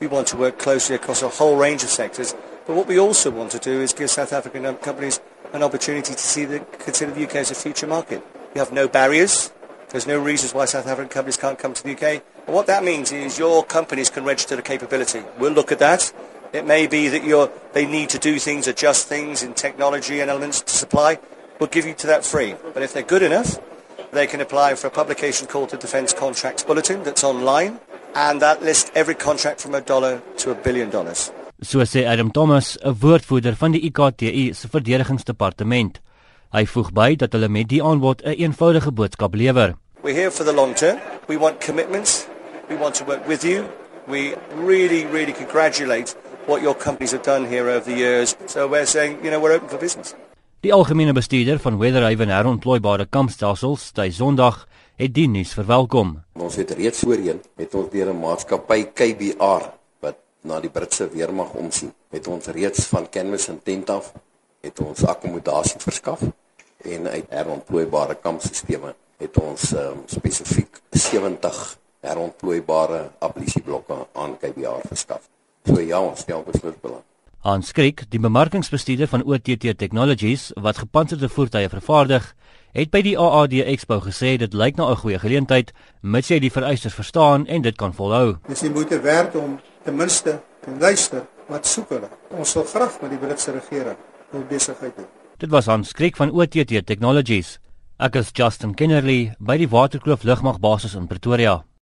We want to work closely across a whole range of sectors. But what we also want to do is give South African um, companies an opportunity to see the, consider the UK as a future market. You have no barriers. There's no reasons why South African companies can't come to the UK. And what that means is your companies can register the capability. We'll look at that. It may be that they need to do things, adjust things in technology and elements to supply. We'll give you to that free. But if they're good enough, they can apply for a publication called the Defence Contracts Bulletin that's online. And that lists every contract from a dollar to a billion dollars. So sê Adam Thomas, 'n woordvoerder van die IKTU se verdedigingsdepartement. Hy voeg by dat hulle met die aanbod 'n een eenvoudige boodskap lewer. We're here for the long term. We want commitments. We want to work with you. We really really congratulate what your companies have done here over the years. So we're saying, you know, we're open for business. Die algemene bestuurder van Weatherhaven herontplooibare kampstelsels, Stey Sondag, het die nuus verwelkom. Ons het reeds voorheen met ons deur 'n maatskappy KBR wat na die Britse weermag omsien, het ons reeds van Canvas en Tent af het ons akkommodasie verskaf en uit herontplooibare kampstelsels het ons um, spesifiek 70 herontplooibare ablisieblokke aan KBR verskaf. So ja, ons stel beslis belang. Hans Kriek, die bemarkingsbestuurder van OTT Technologies wat gepantserde voertuie vervaardig, het by die AAD Expo gesê dit lyk na 'n goeie geleentheid mits jy die vereistes verstaan en dit kan volhou. Dis nie moeite werd om ten minste te luister wat soek hulle. Ons wil graag met die Britse regering 'n besigheid doen. Dit was Hans Kriek van OTT Technologies. Ek is Justin Kennerly by die Waterkloof Lugmagbasis in Pretoria.